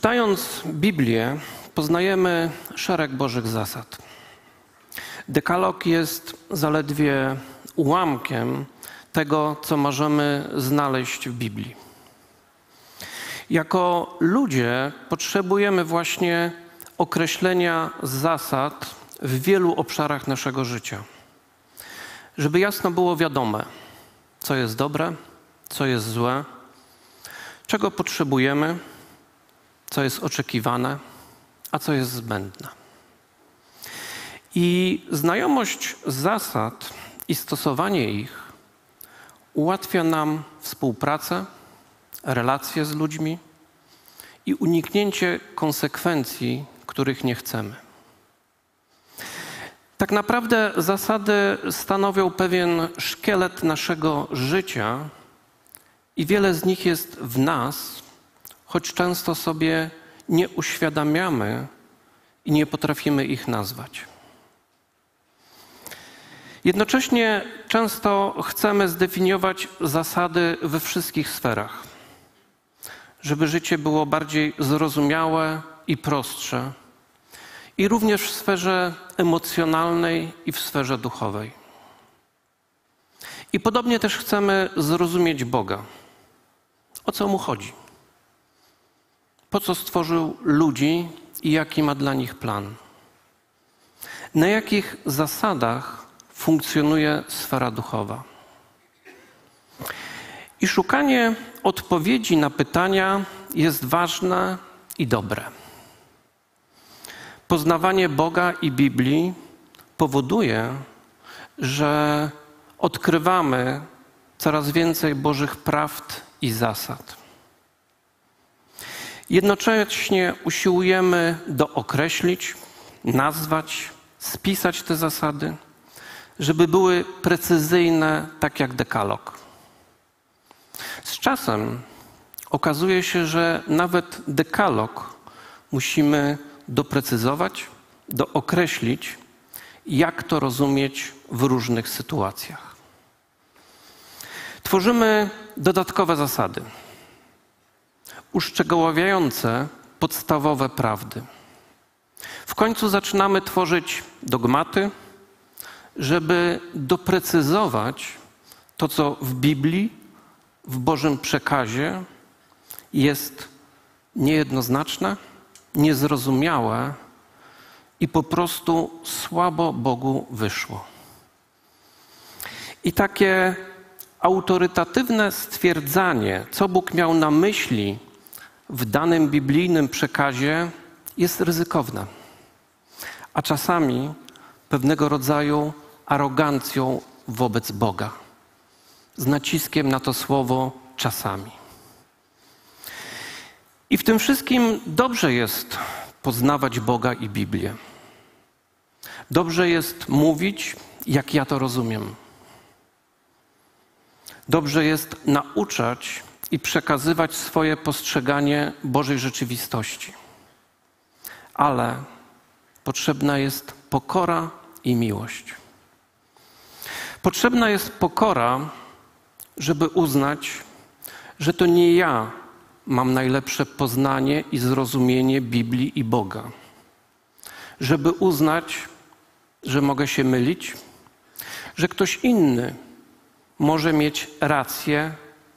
Czytając Biblię, poznajemy szereg Bożych zasad. Dekalog jest zaledwie ułamkiem tego, co możemy znaleźć w Biblii. Jako ludzie potrzebujemy właśnie określenia zasad w wielu obszarach naszego życia, żeby jasno było wiadome, co jest dobre, co jest złe, czego potrzebujemy, co jest oczekiwane, a co jest zbędne. I znajomość zasad i stosowanie ich ułatwia nam współpracę, relacje z ludźmi i uniknięcie konsekwencji, których nie chcemy. Tak naprawdę zasady stanowią pewien szkielet naszego życia i wiele z nich jest w nas, choć często sobie nie uświadamiamy i nie potrafimy ich nazwać. Jednocześnie często chcemy zdefiniować zasady we wszystkich sferach, żeby życie było bardziej zrozumiałe i prostsze, i również w sferze emocjonalnej i w sferze duchowej. I podobnie też chcemy zrozumieć Boga. O co mu chodzi? Po co stworzył ludzi i jaki ma dla nich plan? Na jakich zasadach funkcjonuje sfera duchowa? I szukanie odpowiedzi na pytania jest ważne i dobre. Poznawanie Boga i Biblii powoduje, że odkrywamy coraz więcej Bożych prawd i zasad. Jednocześnie usiłujemy dookreślić, nazwać, spisać te zasady, żeby były precyzyjne, tak jak dekalog. Z czasem okazuje się, że nawet dekalog musimy doprecyzować, dookreślić, jak to rozumieć w różnych sytuacjach. Tworzymy dodatkowe zasady, uszczegóławiające podstawowe prawdy. W końcu zaczynamy tworzyć dogmaty, żeby doprecyzować to, co w Biblii, w Bożym przekazie jest niejednoznaczne, niezrozumiałe i po prostu słabo Bogu wyszło. I takie autorytatywne stwierdzanie, co Bóg miał na myśli w danym biblijnym przekazie, jest ryzykowne, a czasami pewnego rodzaju arogancją wobec Boga, z naciskiem na to słowo czasami. I w tym wszystkim dobrze jest poznawać Boga i Biblię. Dobrze jest mówić, jak ja to rozumiem. Dobrze jest nauczać i przekazywać swoje postrzeganie Bożej rzeczywistości. Ale potrzebna jest pokora i miłość. Potrzebna jest pokora, żeby uznać, że to nie ja mam najlepsze poznanie i zrozumienie Biblii i Boga. Żeby uznać, że mogę się mylić, że ktoś inny może mieć rację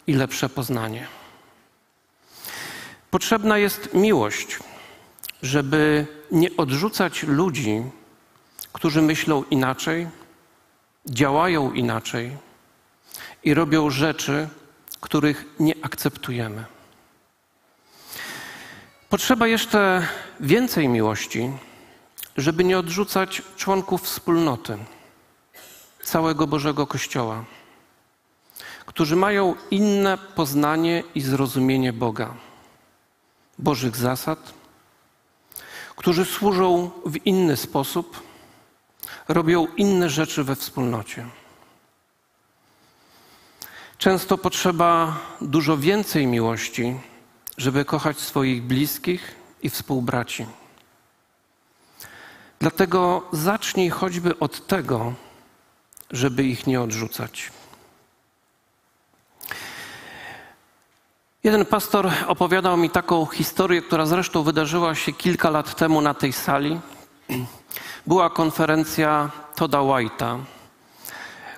i lepsze poznanie. Potrzebna jest miłość, żeby nie odrzucać ludzi, którzy myślą inaczej, działają inaczej i robią rzeczy, których nie akceptujemy. Potrzeba jeszcze więcej miłości, żeby nie odrzucać członków wspólnoty, całego Bożego Kościoła, którzy mają inne poznanie i zrozumienie Boga, Bożych zasad, którzy służą w inny sposób, robią inne rzeczy we wspólnocie. Często potrzeba dużo więcej miłości, żeby kochać swoich bliskich i współbraci. Dlatego zacznij choćby od tego, żeby ich nie odrzucać. Jeden pastor opowiadał mi taką historię, która zresztą wydarzyła się kilka lat temu na tej sali. Była konferencja Toda White'a,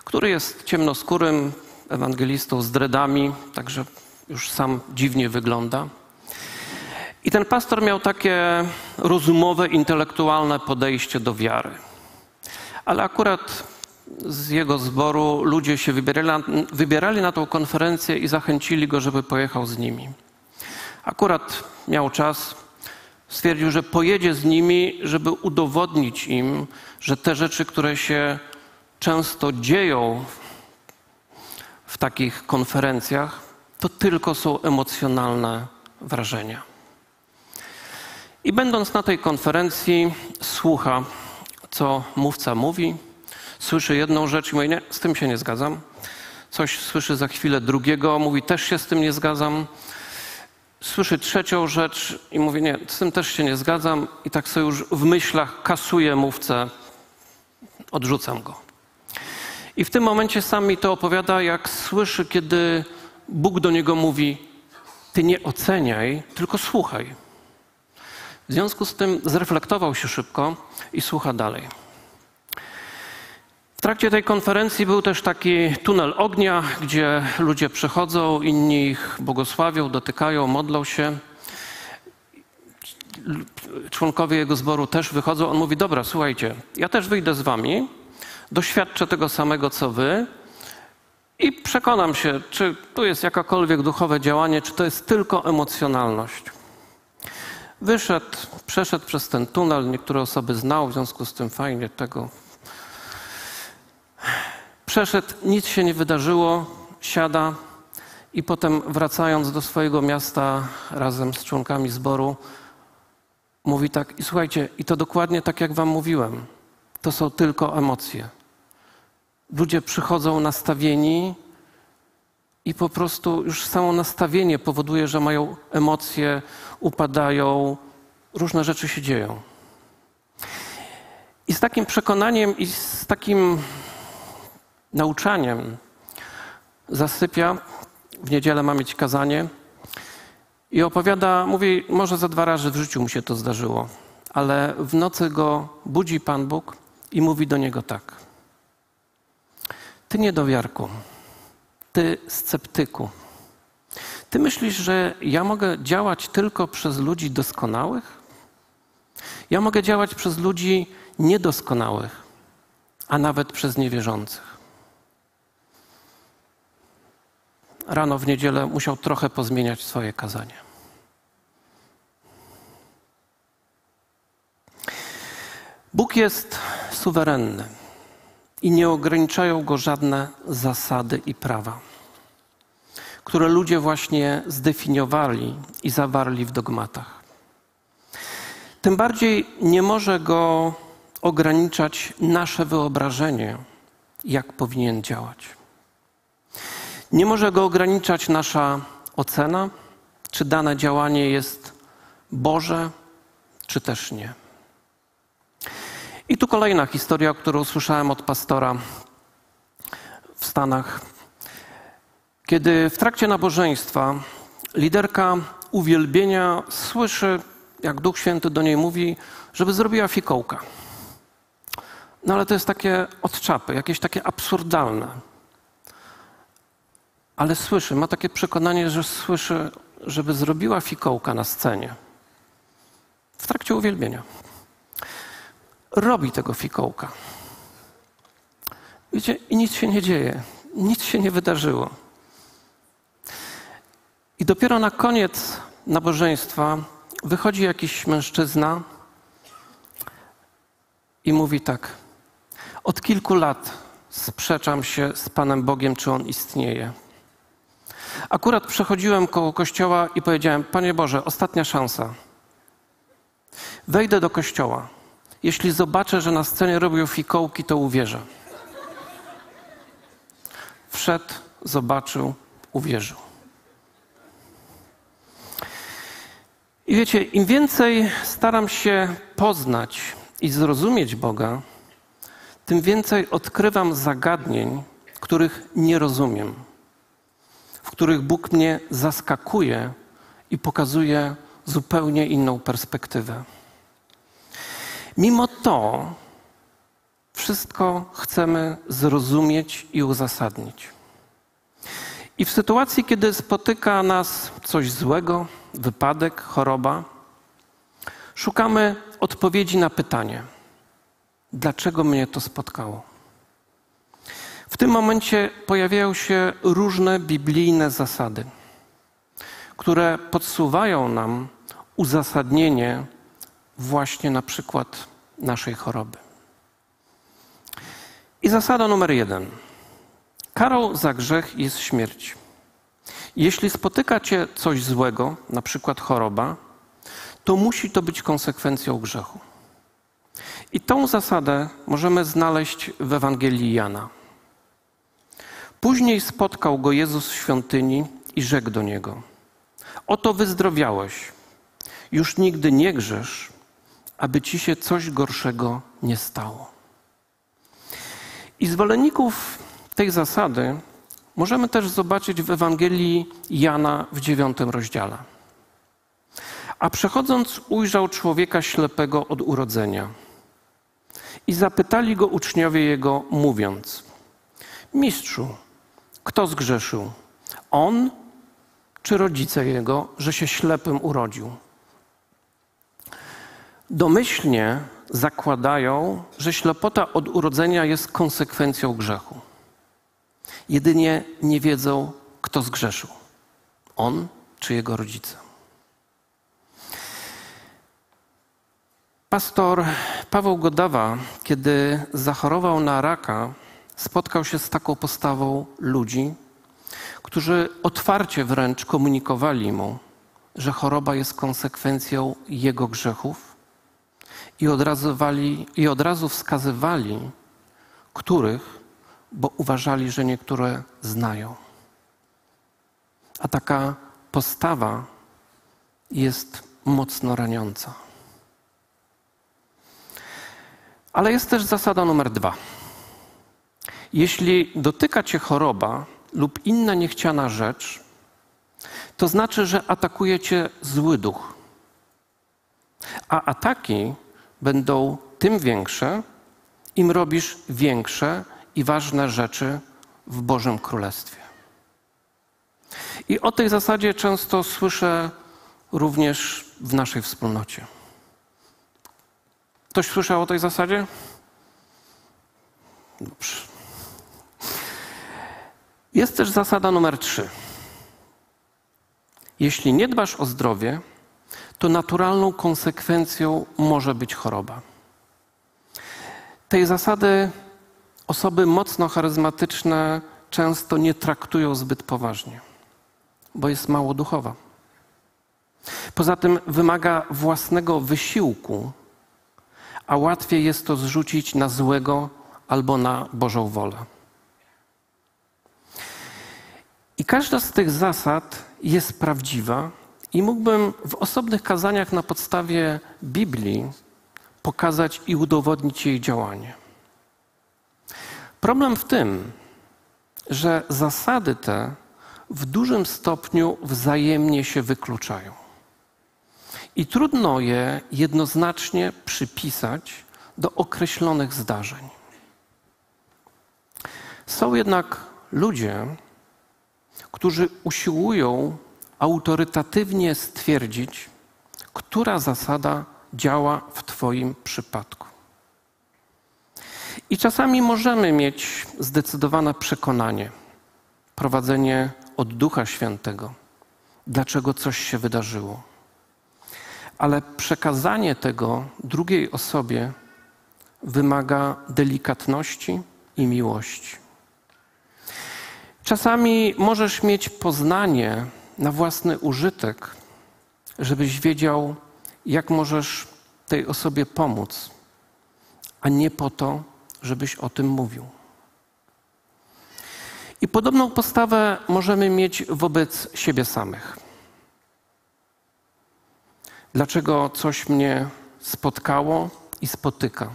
który jest ciemnoskórym ewangelistą z dredami, także już sam dziwnie wygląda. I ten pastor miał takie rozumowe, intelektualne podejście do wiary. Ale akurat z jego zboru ludzie się wybierali na, wybierali na tą konferencję i zachęcili go, żeby pojechał z nimi. Akurat miał czas, stwierdził, że pojedzie z nimi, żeby udowodnić im, że te rzeczy, które się często dzieją w takich konferencjach, to tylko są emocjonalne wrażenia. I będąc na tej konferencji, słucha, co mówca mówi, słyszy jedną rzecz i mówi, nie, z tym się nie zgadzam. Coś słyszy za chwilę drugiego, mówi, też się z tym nie zgadzam. Słyszy trzecią rzecz i mówi, nie, z tym też się nie zgadzam. I tak sobie już w myślach kasuje mówcę, odrzucam go. I w tym momencie sam mi to opowiada, jak słyszy, kiedy Bóg do niego mówi: Ty nie oceniaj, tylko słuchaj. W związku z tym zreflektował się szybko i słucha dalej. W trakcie tej konferencji był też taki tunel ognia, gdzie ludzie przechodzą, inni ich błogosławią, dotykają, modlą się. Członkowie jego zboru też wychodzą. On mówi: Dobra, słuchajcie, ja też wyjdę z wami, doświadczę tego samego co wy i przekonam się, czy tu jest jakakolwiek duchowe działanie, czy to jest tylko emocjonalność. Wyszedł, przeszedł przez ten tunel, niektóre osoby znał, w związku z tym fajnie tego. Przeszedł, nic się nie wydarzyło, siada i potem wracając do swojego miasta razem z członkami zboru, mówi tak, i słuchajcie, i to dokładnie tak jak wam mówiłem, to są tylko emocje. Ludzie przychodzą nastawieni i po prostu już samo nastawienie powoduje, że mają emocje, upadają, różne rzeczy się dzieją. I z takim przekonaniem i z takim nauczaniem zasypia. W niedzielę ma mieć kazanie i opowiada, mówi, może za dwa razy w życiu mu się to zdarzyło, ale w nocy go budzi Pan Bóg i mówi do niego tak. Ty niedowiarku, ty sceptyku, ty myślisz, że ja mogę działać tylko przez ludzi doskonałych? Ja mogę działać przez ludzi niedoskonałych, a nawet przez niewierzących. Rano w niedzielę musiał trochę pozmieniać swoje kazanie. Bóg jest suwerenny i nie ograniczają go żadne zasady i prawa, które ludzie właśnie zdefiniowali i zawarli w dogmatach. Tym bardziej nie może go ograniczać nasze wyobrażenie, jak powinien działać. Nie może go ograniczać nasza ocena, czy dane działanie jest Boże, czy też nie. I tu kolejna historia, którą słyszałem od pastora w Stanach. Kiedy w trakcie nabożeństwa liderka uwielbienia słyszy, jak Duch Święty do niej mówi, żeby zrobiła fikołka. No ale to jest takie od czapy, jakieś takie absurdalne. Ale słyszy, ma takie przekonanie, że słyszy, żeby zrobiła fikołka na scenie w trakcie uwielbienia robi tego fikołka. Wiecie, i nic się nie dzieje, nic się nie wydarzyło. I dopiero na koniec nabożeństwa wychodzi jakiś mężczyzna i mówi tak: Od kilku lat sprzeczam się z Panem Bogiem, czy on istnieje. Akurat przechodziłem koło kościoła i powiedziałem: Panie Boże, ostatnia szansa. Wejdę do kościoła. Jeśli zobaczę, że na scenie robią fikołki, to uwierzę. Wszedł, zobaczył, uwierzył. I wiecie, im więcej staram się poznać i zrozumieć Boga, tym więcej odkrywam zagadnień, których nie rozumiem. Których Bóg mnie zaskakuje i pokazuje zupełnie inną perspektywę. Mimo to wszystko chcemy zrozumieć i uzasadnić. I w sytuacji, kiedy spotyka nas coś złego, wypadek, choroba, szukamy odpowiedzi na pytanie: dlaczego mnie to spotkało? W tym momencie pojawiają się różne biblijne zasady, które podsuwają nam uzasadnienie właśnie na przykład naszej choroby. I zasada numer jeden. Karą za grzech jest śmierć. Jeśli spotyka cię coś złego, na przykład choroba, to musi to być konsekwencją grzechu. I tą zasadę możemy znaleźć w Ewangelii Jana. Później spotkał go Jezus w świątyni i rzekł do niego: Oto wyzdrowiałeś, już nigdy nie grzesz, aby ci się coś gorszego nie stało. I zwolenników tej zasady możemy też zobaczyć w Ewangelii Jana w dziewiątym rozdziale. A przechodząc, ujrzał człowieka ślepego od urodzenia. I zapytali go uczniowie jego, mówiąc: Mistrzu, kto zgrzeszył? On czy rodzice jego, że się ślepym urodził? Domyślnie zakładają, że ślepota od urodzenia jest konsekwencją grzechu. Jedynie nie wiedzą, kto zgrzeszył on czy jego rodzice. Pastor Paweł Godawa, kiedy zachorował na raka, spotkał się z taką postawą ludzi, którzy otwarcie wręcz komunikowali mu, że choroba jest konsekwencją jego grzechów i od razu, wali, i od razu wskazywali, których, bo uważali, że niektóre znają. A taka postawa jest mocno raniąca. Ale jest też zasada numer dwa. Jeśli dotyka cię choroba lub inna niechciana rzecz, to znaczy, że atakuje cię zły duch. A ataki będą tym większe, im robisz większe i ważne rzeczy w Bożym Królestwie. I o tej zasadzie często słyszę również w naszej wspólnocie. Ktoś słyszał o tej zasadzie? Dobrze. Jest też zasada numer trzy. Jeśli nie dbasz o zdrowie, to naturalną konsekwencją może być choroba. Tej zasady osoby mocno charyzmatyczne często nie traktują zbyt poważnie, bo jest mało duchowa. Poza tym wymaga własnego wysiłku, a łatwiej jest to zrzucić na złego albo na Bożą wolę. Każda z tych zasad jest prawdziwa, i mógłbym w osobnych kazaniach na podstawie Biblii pokazać i udowodnić jej działanie. Problem w tym, że zasady te w dużym stopniu wzajemnie się wykluczają. I trudno je jednoznacznie przypisać do określonych zdarzeń. Są jednak ludzie, którzy usiłują autorytatywnie stwierdzić, która zasada działa w Twoim przypadku. I czasami możemy mieć zdecydowane przekonanie, prowadzenie od Ducha Świętego, dlaczego coś się wydarzyło. Ale przekazanie tego drugiej osobie wymaga delikatności i miłości. Czasami możesz mieć poznanie na własny użytek, żebyś wiedział, jak możesz tej osobie pomóc, a nie po to, żebyś o tym mówił. I podobną postawę możemy mieć wobec siebie samych. Dlaczego coś mnie spotkało i spotyka?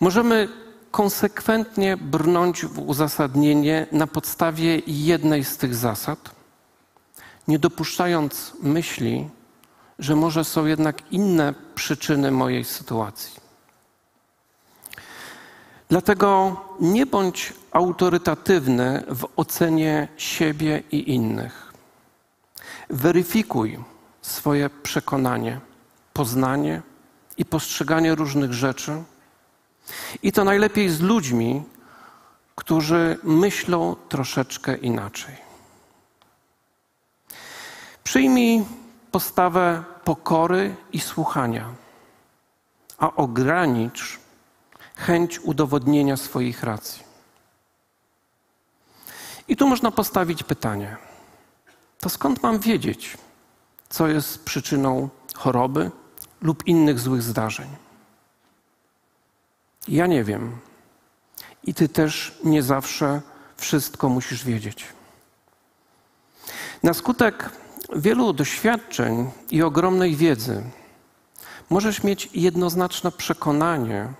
Możemy konsekwentnie brnąć w uzasadnienie na podstawie jednej z tych zasad, nie dopuszczając myśli, że może są jednak inne przyczyny mojej sytuacji. Dlatego nie bądź autorytatywny w ocenie siebie i innych. Weryfikuj swoje przekonanie, poznanie i postrzeganie różnych rzeczy. I to najlepiej z ludźmi, którzy myślą troszeczkę inaczej. Przyjmij postawę pokory i słuchania, a ogranicz chęć udowodnienia swoich racji. I tu można postawić pytanie: to skąd mam wiedzieć, co jest przyczyną choroby lub innych złych zdarzeń? Ja nie wiem. I ty też nie zawsze wszystko musisz wiedzieć. Na skutek wielu doświadczeń i ogromnej wiedzy możesz mieć jednoznaczne przekonanie,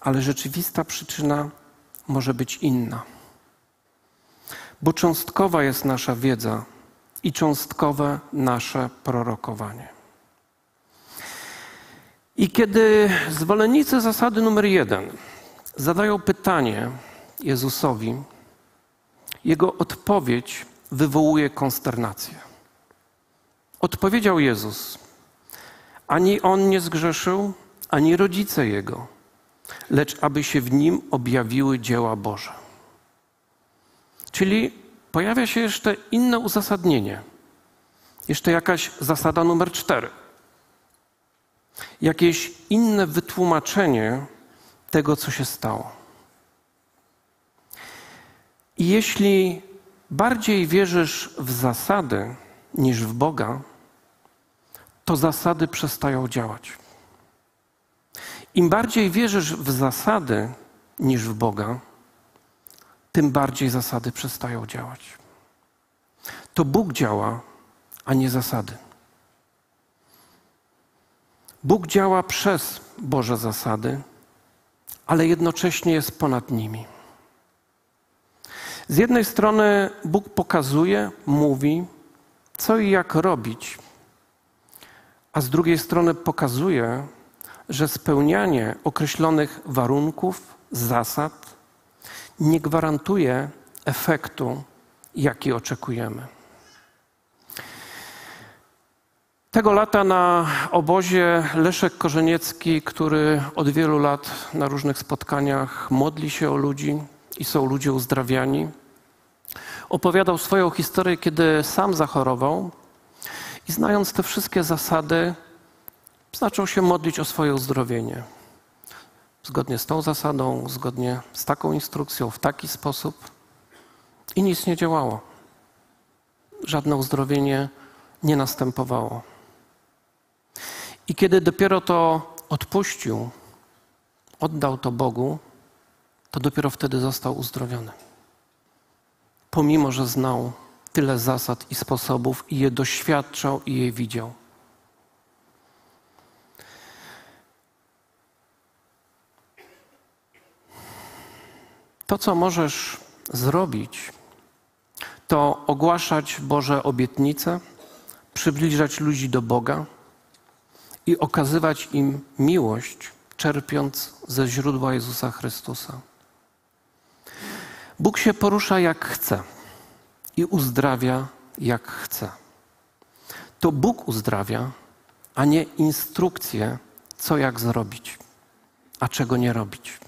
ale rzeczywista przyczyna może być inna. Bo cząstkowa jest nasza wiedza i cząstkowe nasze prorokowanie. I kiedy zwolennicy zasady numer jeden zadają pytanie Jezusowi, jego odpowiedź wywołuje konsternację. Odpowiedział Jezus: Ani on nie zgrzeszył, ani rodzice jego, lecz aby się w nim objawiły dzieła Boże. Czyli pojawia się jeszcze inne uzasadnienie, jeszcze jakaś zasada numer cztery, jakieś inne wytłumaczenie tego, co się stało. I jeśli bardziej wierzysz w zasady niż w Boga, to zasady przestają działać. Im bardziej wierzysz w zasady niż w Boga, tym bardziej zasady przestają działać. To Bóg działa, a nie zasady. Bóg działa przez Boże zasady, ale jednocześnie jest ponad nimi. Z jednej strony Bóg pokazuje, mówi, co i jak robić, a z drugiej strony pokazuje, że spełnianie określonych warunków, zasad nie gwarantuje efektu, jaki oczekujemy. Tego lata na obozie Leszek Korzeniecki, który od wielu lat na różnych spotkaniach modli się o ludzi i są ludzie uzdrawiani, opowiadał swoją historię, kiedy sam zachorował i znając te wszystkie zasady, zaczął się modlić o swoje uzdrowienie. Zgodnie z tą zasadą, zgodnie z taką instrukcją, w taki sposób. I nic nie działało. Żadne uzdrowienie nie następowało. I kiedy dopiero to odpuścił, oddał to Bogu, to dopiero wtedy został uzdrowiony. Pomimo, że znał tyle zasad i sposobów i je doświadczał i je widział. To, co możesz zrobić, to ogłaszać Boże obietnice, przybliżać ludzi do Boga i okazywać im miłość, czerpiąc ze źródła Jezusa Chrystusa. Bóg się porusza jak chce i uzdrawia jak chce. To Bóg uzdrawia, a nie instrukcje, co jak zrobić, a czego nie robić.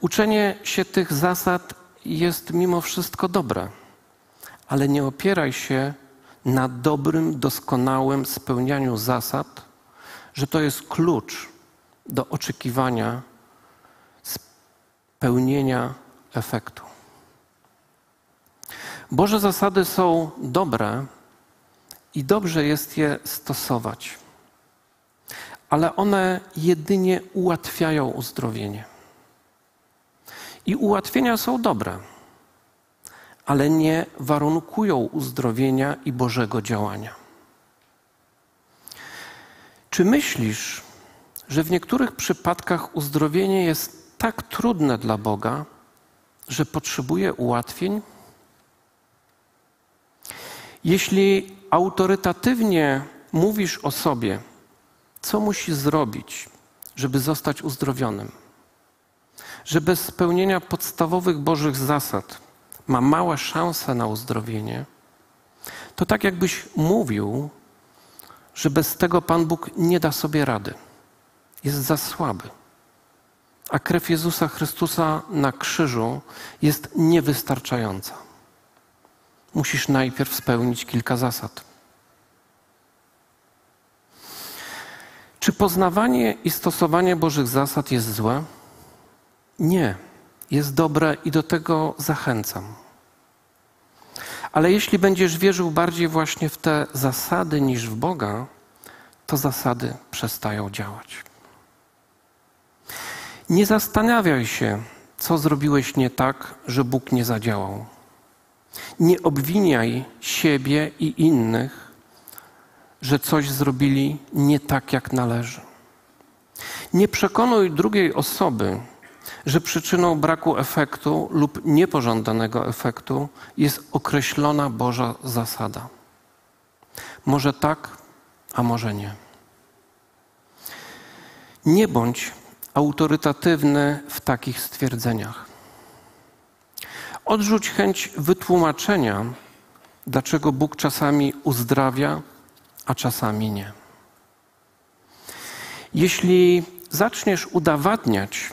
Uczenie się tych zasad jest mimo wszystko dobre, ale nie opieraj się na dobrym, doskonałym spełnianiu zasad, że to jest klucz do oczekiwania spełnienia efektu. Boże zasady są dobre i dobrze jest je stosować, ale one jedynie ułatwiają uzdrowienie. I ułatwienia są dobre, ale nie warunkują uzdrowienia i Bożego działania. Czy myślisz, że w niektórych przypadkach uzdrowienie jest tak trudne dla Boga, że potrzebuje ułatwień? Jeśli autorytatywnie mówisz o sobie, co musisz zrobić, żeby zostać uzdrowionym, że bez spełnienia podstawowych Bożych zasad ma małe szanse na uzdrowienie, to tak jakbyś mówił, że bez tego Pan Bóg nie da sobie rady. Jest za słaby. A krew Jezusa Chrystusa na krzyżu jest niewystarczająca. Musisz najpierw spełnić kilka zasad. Czy poznawanie i stosowanie Bożych zasad jest złe? Nie, jest dobre i do tego zachęcam. Ale jeśli będziesz wierzył bardziej właśnie w te zasady niż w Boga, to zasady przestają działać. Nie zastanawiaj się, co zrobiłeś nie tak, że Bóg nie zadziałał. Nie obwiniaj siebie i innych, że coś zrobili nie tak, jak należy. Nie przekonuj drugiej osoby, że przyczyną braku efektu lub niepożądanego efektu jest określona Boża zasada. Może tak, a może nie. Nie bądź autorytatywny w takich stwierdzeniach. Odrzuć chęć wytłumaczenia, dlaczego Bóg czasami uzdrawia, a czasami nie. Jeśli zaczniesz udowadniać,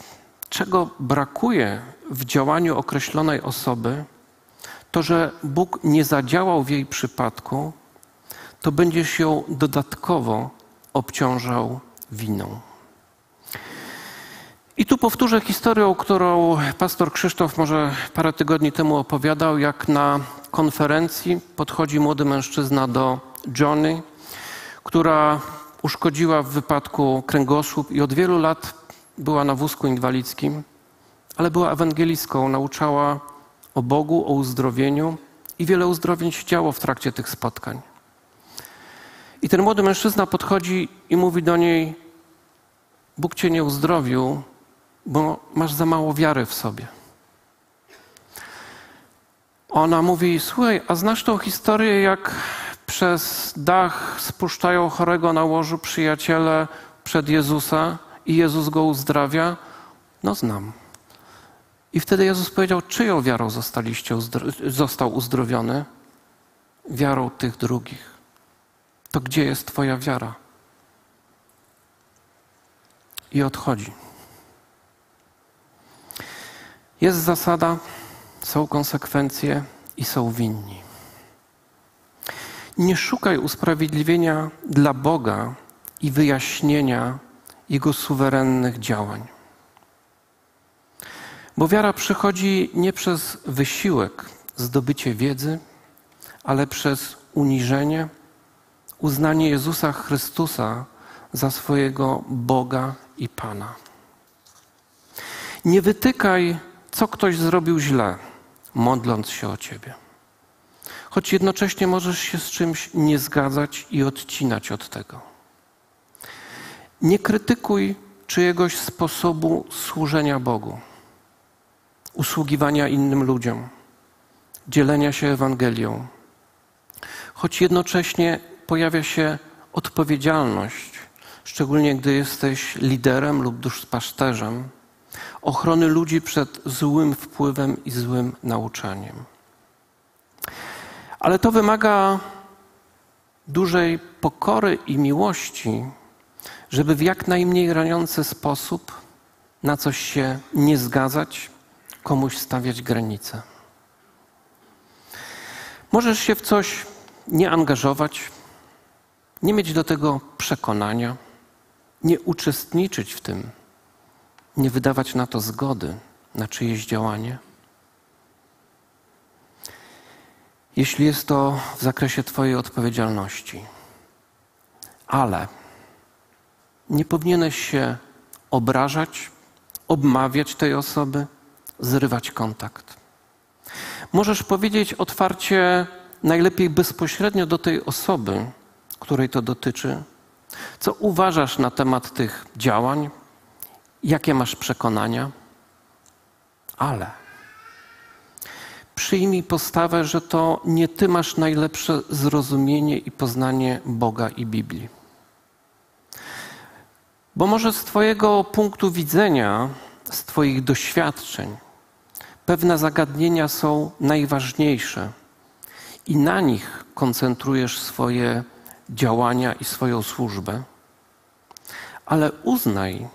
czego brakuje w działaniu określonej osoby, to że Bóg nie zadziałał w jej przypadku, to będziesz ją dodatkowo obciążał winą. I tu powtórzę historię, którą pastor Krzysztof może parę tygodni temu opowiadał, jak na konferencji podchodzi młody mężczyzna do Johnny, która uszkodziła w wypadku kręgosłup i od wielu lat była na wózku inwalidzkim, ale była ewangelistką, nauczała o Bogu, o uzdrowieniu i wiele uzdrowień się działo w trakcie tych spotkań. I ten młody mężczyzna podchodzi i mówi do niej: Bóg cię nie uzdrowił, bo masz za mało wiary w sobie. Ona mówi: Słuchaj, a znasz tą historię, jak przez dach spuszczają chorego na łożu przyjaciele przed Jezusa i Jezus go uzdrawia? No, znam. I wtedy Jezus powiedział: Czyją wiarą zostaliście został uzdrowiony? Wiarą tych drugich. To gdzie jest Twoja wiara? I odchodzi. Jest zasada, są konsekwencje i są winni. Nie szukaj usprawiedliwienia dla Boga i wyjaśnienia Jego suwerennych działań. Bo wiara przychodzi nie przez wysiłek, zdobycie wiedzy, ale przez uniżenie, uznanie Jezusa Chrystusa za swojego Boga i Pana. Nie wytykaj co ktoś zrobił źle, modląc się o ciebie. Choć jednocześnie możesz się z czymś nie zgadzać i odcinać od tego. Nie krytykuj czyjegoś sposobu służenia Bogu, usługiwania innym ludziom, dzielenia się Ewangelią, choć jednocześnie pojawia się odpowiedzialność, szczególnie gdy jesteś liderem lub duszpasterzem ochrony ludzi przed złym wpływem i złym nauczaniem. Ale to wymaga dużej pokory i miłości, żeby w jak najmniej raniący sposób na coś się nie zgadzać, komuś stawiać granice. Możesz się w coś nie angażować, nie mieć do tego przekonania, nie uczestniczyć w tym nie wydawać na to zgody, na czyjeś działanie? Jeśli jest to w zakresie Twojej odpowiedzialności, ale nie powinieneś się obrażać, obmawiać tej osoby, zrywać kontakt. Możesz powiedzieć otwarcie, najlepiej bezpośrednio do tej osoby, której to dotyczy, co uważasz na temat tych działań, Jakie masz przekonania? ale przyjmij postawę, że to nie ty masz najlepsze zrozumienie i poznanie Boga i Biblii. Bo może z Twojego punktu widzenia, z Twoich doświadczeń, pewne zagadnienia są najważniejsze i na nich koncentrujesz swoje działania i swoją służbę, ale uznaj,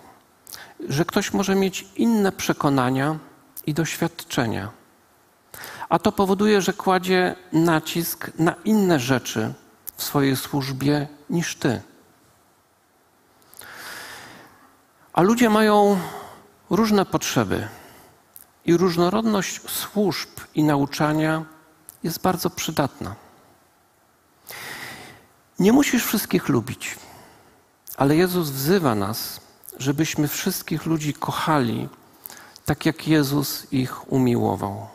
że ktoś może mieć inne przekonania i doświadczenia. A to powoduje, że kładzie nacisk na inne rzeczy w swojej służbie niż ty. A ludzie mają różne potrzeby i różnorodność służb i nauczania jest bardzo przydatna. Nie musisz wszystkich lubić, ale Jezus wzywa nas, żebyśmy wszystkich ludzi kochali, tak jak Jezus ich umiłował.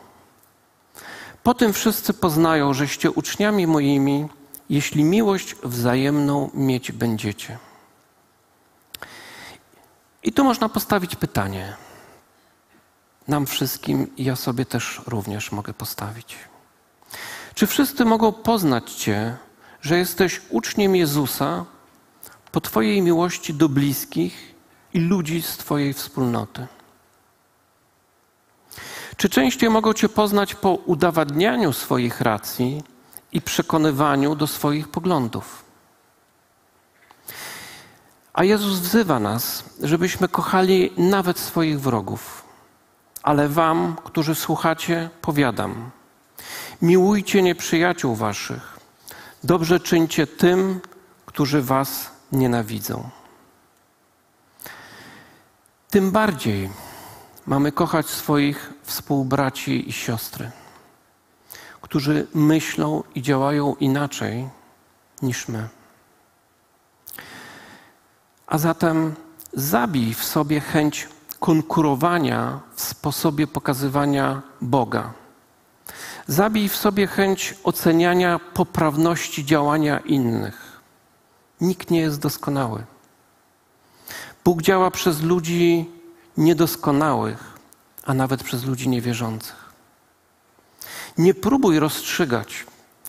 Po tym wszyscy poznają, żeście uczniami moimi, jeśli miłość wzajemną mieć będziecie. I tu można postawić pytanie. Nam wszystkim i ja sobie też również mogę postawić. Czy wszyscy mogą poznać Cię, że jesteś uczniem Jezusa po Twojej miłości do bliskich i ludzi z Twojej wspólnoty? Czy częściej mogą Cię poznać po udowadnianiu swoich racji i przekonywaniu do swoich poglądów? A Jezus wzywa nas, żebyśmy kochali nawet swoich wrogów. Ale Wam, którzy słuchacie, powiadam: miłujcie nieprzyjaciół Waszych, dobrze czyńcie tym, którzy Was nienawidzą. Tym bardziej mamy kochać swoich współbraci i siostry, którzy myślą i działają inaczej niż my. A zatem zabij w sobie chęć konkurowania w sposobie pokazywania Boga. Zabij w sobie chęć oceniania poprawności działania innych. Nikt nie jest doskonały. Bóg działa przez ludzi niedoskonałych, a nawet przez ludzi niewierzących. Nie próbuj rozstrzygać,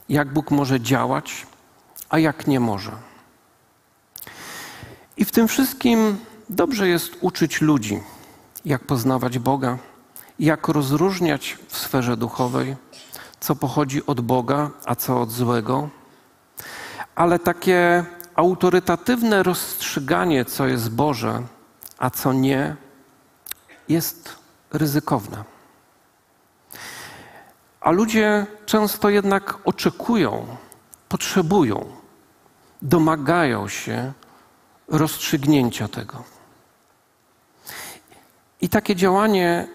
jak Bóg może działać, a jak nie może. I w tym wszystkim dobrze jest uczyć ludzi, jak poznawać Boga, jak rozróżniać w sferze duchowej, co pochodzi od Boga, a co od złego. Ale takie autorytatywne rozstrzyganie, co jest Boże, a co nie, jest ryzykowne. A ludzie często jednak oczekują, potrzebują, domagają się rozstrzygnięcia tego. I takie działanie,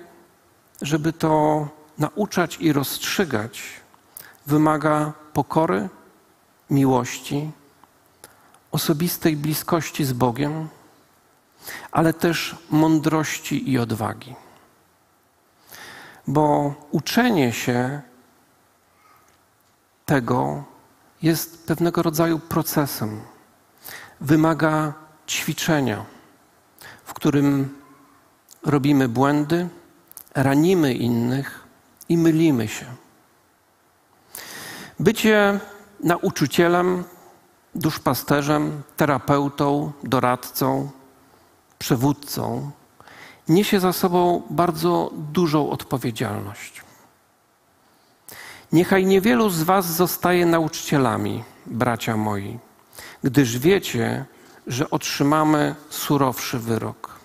żeby to nauczać i rozstrzygać, wymaga pokory, miłości, osobistej bliskości z Bogiem, ale też mądrości i odwagi. Bo uczenie się tego jest pewnego rodzaju procesem. Wymaga ćwiczenia, w którym robimy błędy, ranimy innych i mylimy się. Bycie nauczycielem, duszpasterzem, terapeutą, doradcą, przywódcą niesie za sobą bardzo dużą odpowiedzialność. Niechaj niewielu z Was zostaje nauczycielami, bracia moi, gdyż wiecie, że otrzymamy surowszy wyrok.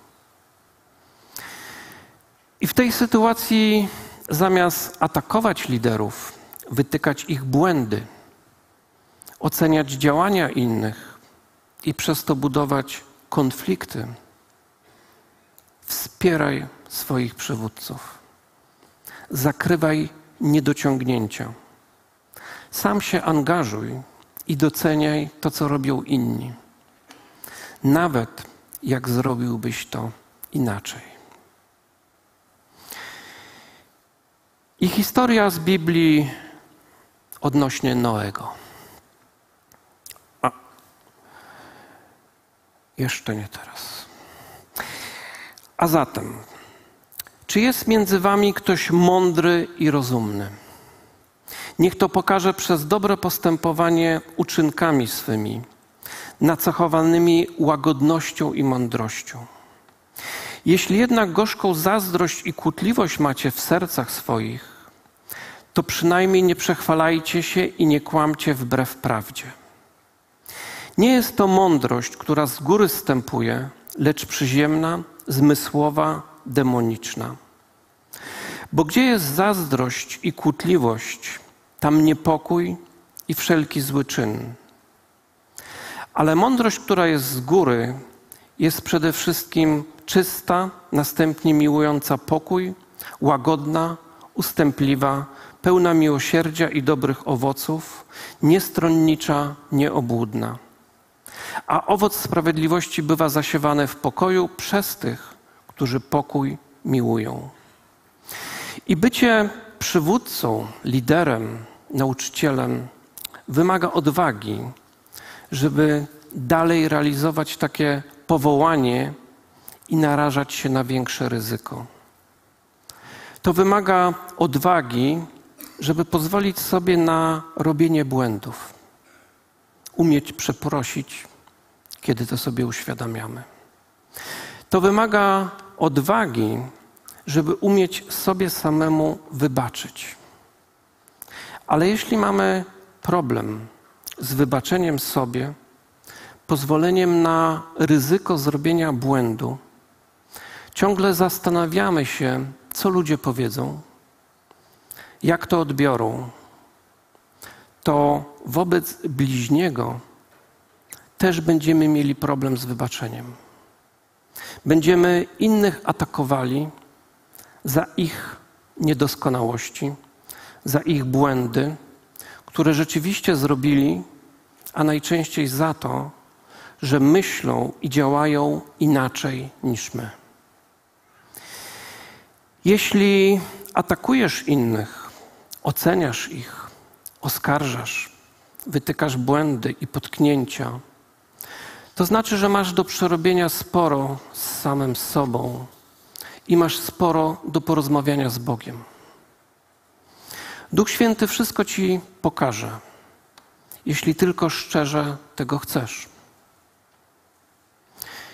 I w tej sytuacji, zamiast atakować liderów, wytykać ich błędy, oceniać działania innych i przez to budować konflikty, wspieraj swoich przywódców. Zakrywaj niedociągnięcia. Sam się angażuj i doceniaj to, co robią inni nawet jak zrobiłbyś to inaczej. I historia z Biblii odnośnie Noego. A, jeszcze nie teraz. A zatem, Czy jest między wami ktoś mądry i rozumny? Niech to pokaże przez dobre postępowanie uczynkami swymi, nacechowanymi łagodnością i mądrością. Jeśli jednak gorzką zazdrość i kłótliwość macie w sercach swoich, to przynajmniej nie przechwalajcie się i nie kłamcie wbrew prawdzie. Nie jest to mądrość, która z góry stępuje, lecz przyziemna, zmysłowa, demoniczna. Bo gdzie jest zazdrość i kłótliwość, tam niepokój i wszelki zły czyn. Ale mądrość, która jest z góry, jest przede wszystkim czysta, następnie miłująca pokój, łagodna, ustępliwa, pełna miłosierdzia i dobrych owoców, niestronnicza, nieobłudna. A owoc sprawiedliwości bywa zasiewany w pokoju przez tych, którzy pokój miłują. I bycie przywódcą, liderem, nauczycielem wymaga odwagi, żeby dalej realizować takie powołanie i narażać się na większe ryzyko. To wymaga odwagi, żeby pozwolić sobie na robienie błędów, umieć przeprosić, kiedy to sobie uświadamiamy. To wymaga odwagi, żeby umieć sobie samemu wybaczyć. Ale jeśli mamy problem z wybaczeniem sobie, pozwoleniem na ryzyko zrobienia błędu, ciągle zastanawiamy się, co ludzie powiedzą, jak to odbiorą, to wobec bliźniego też będziemy mieli problem z wybaczeniem. Będziemy innych atakowali za ich niedoskonałości, za ich błędy, które rzeczywiście zrobili, a najczęściej za to, że myślą i działają inaczej niż my. Jeśli atakujesz innych, oceniasz ich, oskarżasz, wytykasz błędy i potknięcia, to znaczy, że masz do przerobienia sporo z samym sobą i masz sporo do porozmawiania z Bogiem. Duch Święty wszystko ci pokaże, jeśli tylko szczerze tego chcesz.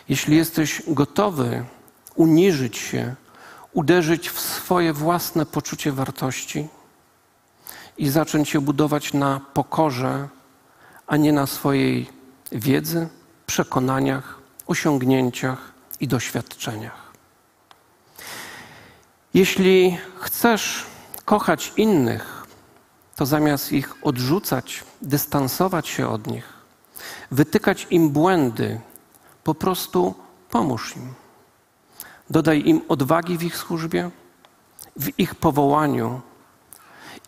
Jeśli jesteś gotowy uniżyć się, uderzyć w swoje własne poczucie wartości i zacząć się budować na pokorze, a nie na swojej wiedzy, przekonaniach, osiągnięciach i doświadczeniach. Jeśli chcesz kochać innych, to zamiast ich odrzucać, dystansować się od nich, wytykać im błędy, po prostu pomóż im. Dodaj im odwagi w ich służbie, w ich powołaniu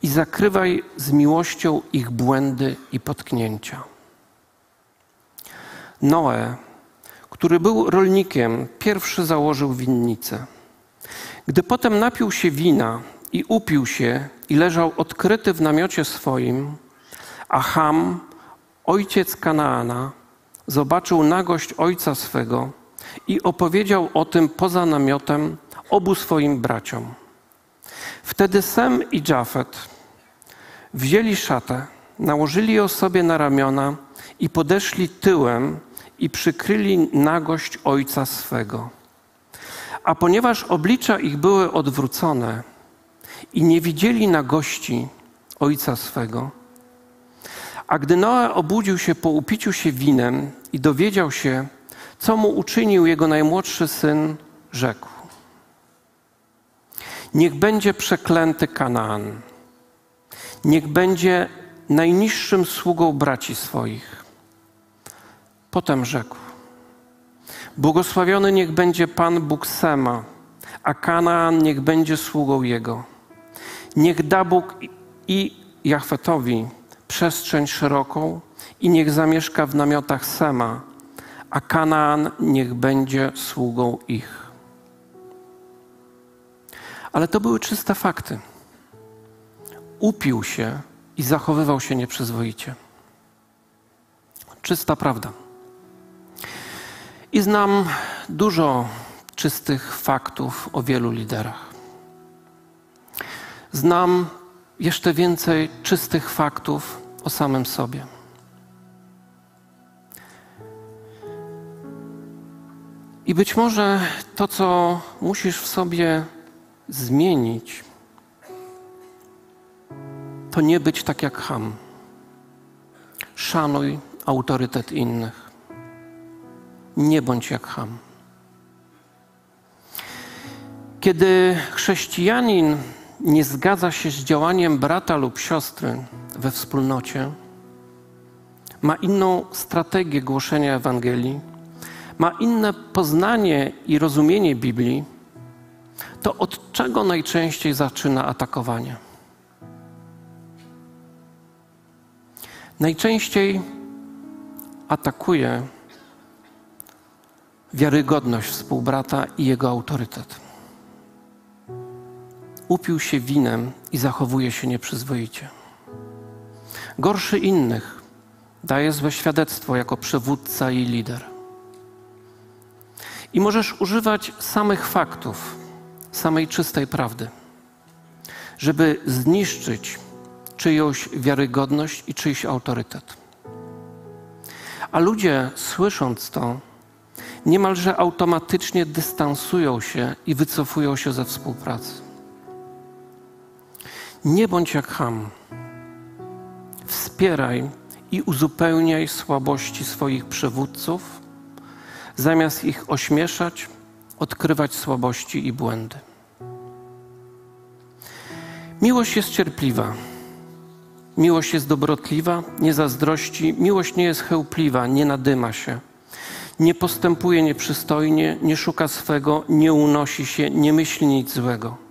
i zakrywaj z miłością ich błędy i potknięcia. Noe, który był rolnikiem, pierwszy założył winnicę. Gdy potem napił się wina i upił się i leżał odkryty w namiocie swoim, a Ham, ojciec Kanaana, zobaczył nagość ojca swego i opowiedział o tym poza namiotem obu swoim braciom. Wtedy Sem i Jafet wzięli szatę, nałożyli ją sobie na ramiona i podeszli tyłem i przykryli nagość ojca swego. A ponieważ oblicza ich były odwrócone i nie widzieli nagości ojca swego, a gdy Noe obudził się po upiciu się winem i dowiedział się, co mu uczynił jego najmłodszy syn, rzekł: Niech będzie przeklęty Kanaan, niech będzie najniższym sługą braci swoich. Potem rzekł: Błogosławiony niech będzie Pan Bóg Sema, a Kanaan niech będzie sługą jego. Niech da Bóg i Jachwetowi przestrzeń szeroką i niech zamieszka w namiotach Sema, a Kanaan niech będzie sługą ich. Ale to były czyste fakty. Upił się i zachowywał się nieprzyzwoicie. Czysta prawda. I znam dużo czystych faktów o wielu liderach. Znam jeszcze więcej czystych faktów o samym sobie. I być może to, co musisz w sobie zmienić, to nie być tak jak Ham. Szanuj autorytet innych. Nie bądź jak Ham. Kiedy chrześcijanin nie zgadza się z działaniem brata lub siostry we wspólnocie, ma inną strategię głoszenia Ewangelii, ma inne poznanie i rozumienie Biblii, to od czego najczęściej zaczyna atakowanie? Najczęściej atakuje wiarygodność współbrata i jego autorytet. Upił się winem i zachowuje się nieprzyzwoicie. Gorszy innych, daje złe świadectwo jako przywódca i lider. I możesz używać samych faktów, samej czystej prawdy, żeby zniszczyć czyjąś wiarygodność i czyjś autorytet. A ludzie, słysząc to, niemalże automatycznie dystansują się i wycofują się ze współpracy. Nie bądź jak Ham. Wspieraj i uzupełniaj słabości swoich przywódców, zamiast ich ośmieszać, odkrywać słabości i błędy. Miłość jest cierpliwa. Miłość jest dobrotliwa, nie zazdrości, miłość nie jest chełpliwa, nie nadyma się, nie postępuje nieprzystojnie, nie szuka swego, nie unosi się, nie myśli nic złego.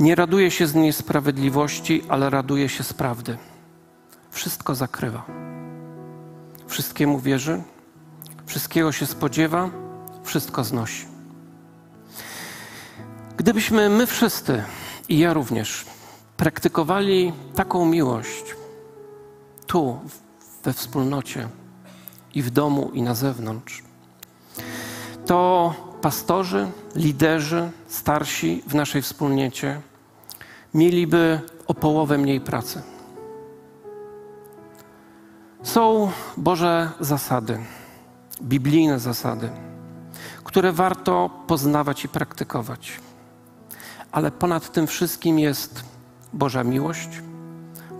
Nie raduje się z niesprawiedliwości, ale raduje się z prawdy. Wszystko zakrywa. Wszystkiemu wierzy, wszystkiego się spodziewa, wszystko znosi. Gdybyśmy my wszyscy, i ja również, praktykowali taką miłość tu, we wspólnocie i w domu, i na zewnątrz, to pastorzy, liderzy, starsi w naszej wspólnocie mieliby o połowę mniej pracy. Są Boże zasady, biblijne zasady, które warto poznawać i praktykować. Ale ponad tym wszystkim jest Boża miłość,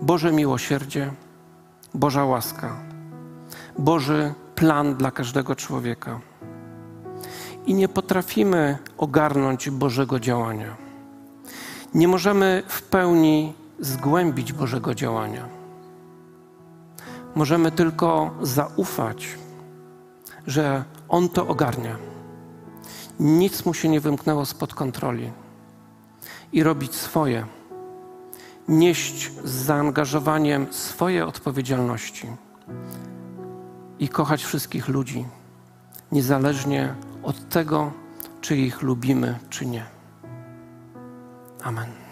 Boże miłosierdzie, Boża łaska, Boży plan dla każdego człowieka. I nie potrafimy ogarnąć Bożego działania. Nie możemy w pełni zgłębić Bożego działania. Możemy tylko zaufać, że On to ogarnia. Nic mu się nie wymknęło spod kontroli i robić swoje nieść z zaangażowaniem swoje odpowiedzialności i kochać wszystkich ludzi, niezależnie od tego, czy ich lubimy, czy nie. Amen.